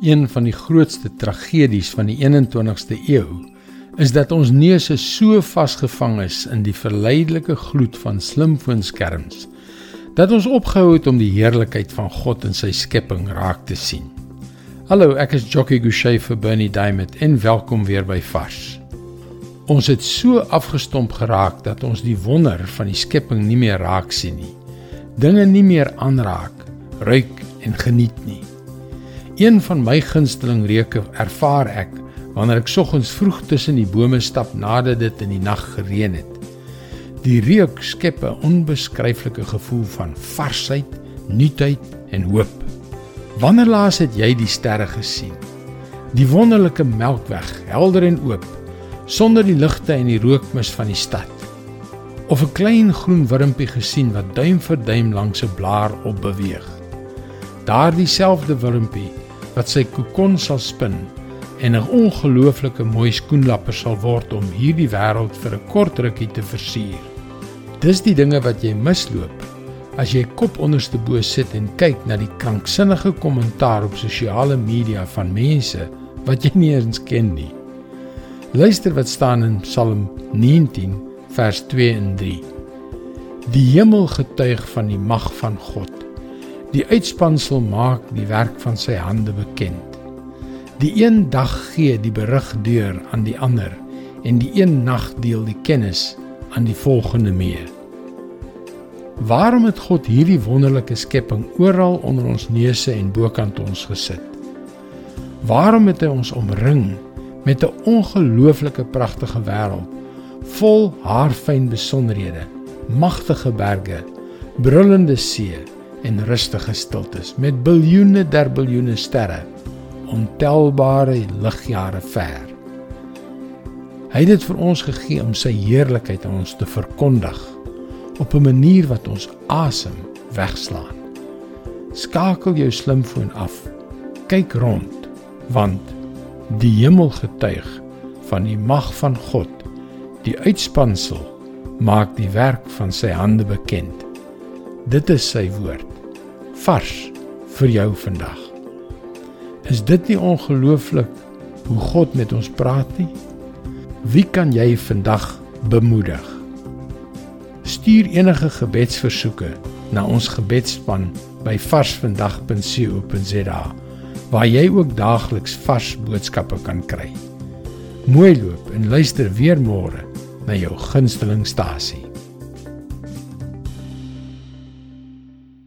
Een van die grootste tragedies van die 21ste eeu is dat ons neuse so vasgevang is in die verleidelike gloed van slimfoonskerms dat ons opgehou het om die heerlikheid van God in sy skepping raak te sien. Hallo, ek is Jockey Gouchee vir Bernie Diamond en welkom weer by Vars. Ons het so afgestomp geraak dat ons die wonder van die skepping nie meer raak sien nie. Dinge nie meer aanraak, ruik en geniet nie. Een van my gunsteling reuke ervaar ek wanneer ek soggens vroeg tussen die bome stap nadat dit in die nag gereën het. Die reuk skep 'n onbeskryflike gevoel van varsheid, nuutheid en hoop. Wanneer laas het jy die sterre gesien? Die wonderlike Melkweg, helder en oop, sonder die ligte en die rookmis van die stad. Of 'n klein groen wurmpie gesien wat duim vir duim langs 'n blaar op beweeg. Daardie selfde wurmpie wat sy kokon sal spin en 'n ongelooflike mooi skoenlapper sal word om hierdie wêreld vir 'n kort rukkie te versier. Dis die dinge wat jy misloop as jy kop onderste bo sit en kyk na die kranksinnige kommentaar op sosiale media van mense wat jy nie eens ken nie. Luister wat staan in Psalm 19 vers 2 en 3. Die hemel getuig van die mag van God. Die uitspansel maak die werk van sy hande bekend. Die een dag gee die berig deur aan die ander en die een nag deel die kennis aan die volgende mee. Waarom het God hierdie wonderlike skepping oral onder ons neuse en bokant ons gesit? Waarom het hy ons omring met 'n ongelooflike pragtige wêreld vol haarfyn besonderhede, magtige berge, brullende see en rustige stiltes met biljoene der biljoene sterre ontelbare ligjare ver. Hy het dit vir ons gegee om sy heerlikheid aan ons te verkondig op 'n manier wat ons asem wegslaan. Skakel jou slimfoon af. Kyk rond want die hemel getuig van die mag van God. Die uitspansel maak die werk van sy hande bekend. Dit is sy woord vars vir jou vandag. Is dit nie ongelooflik hoe God met ons praat nie? Wie kan jy vandag bemoedig? Stuur enige gebedsversoeke na ons gebedsspan by varsvandag.co.za waar jy ook daagliks vars boodskappe kan kry. Mooi loop en luister weer môre na jou gunsteling stasie.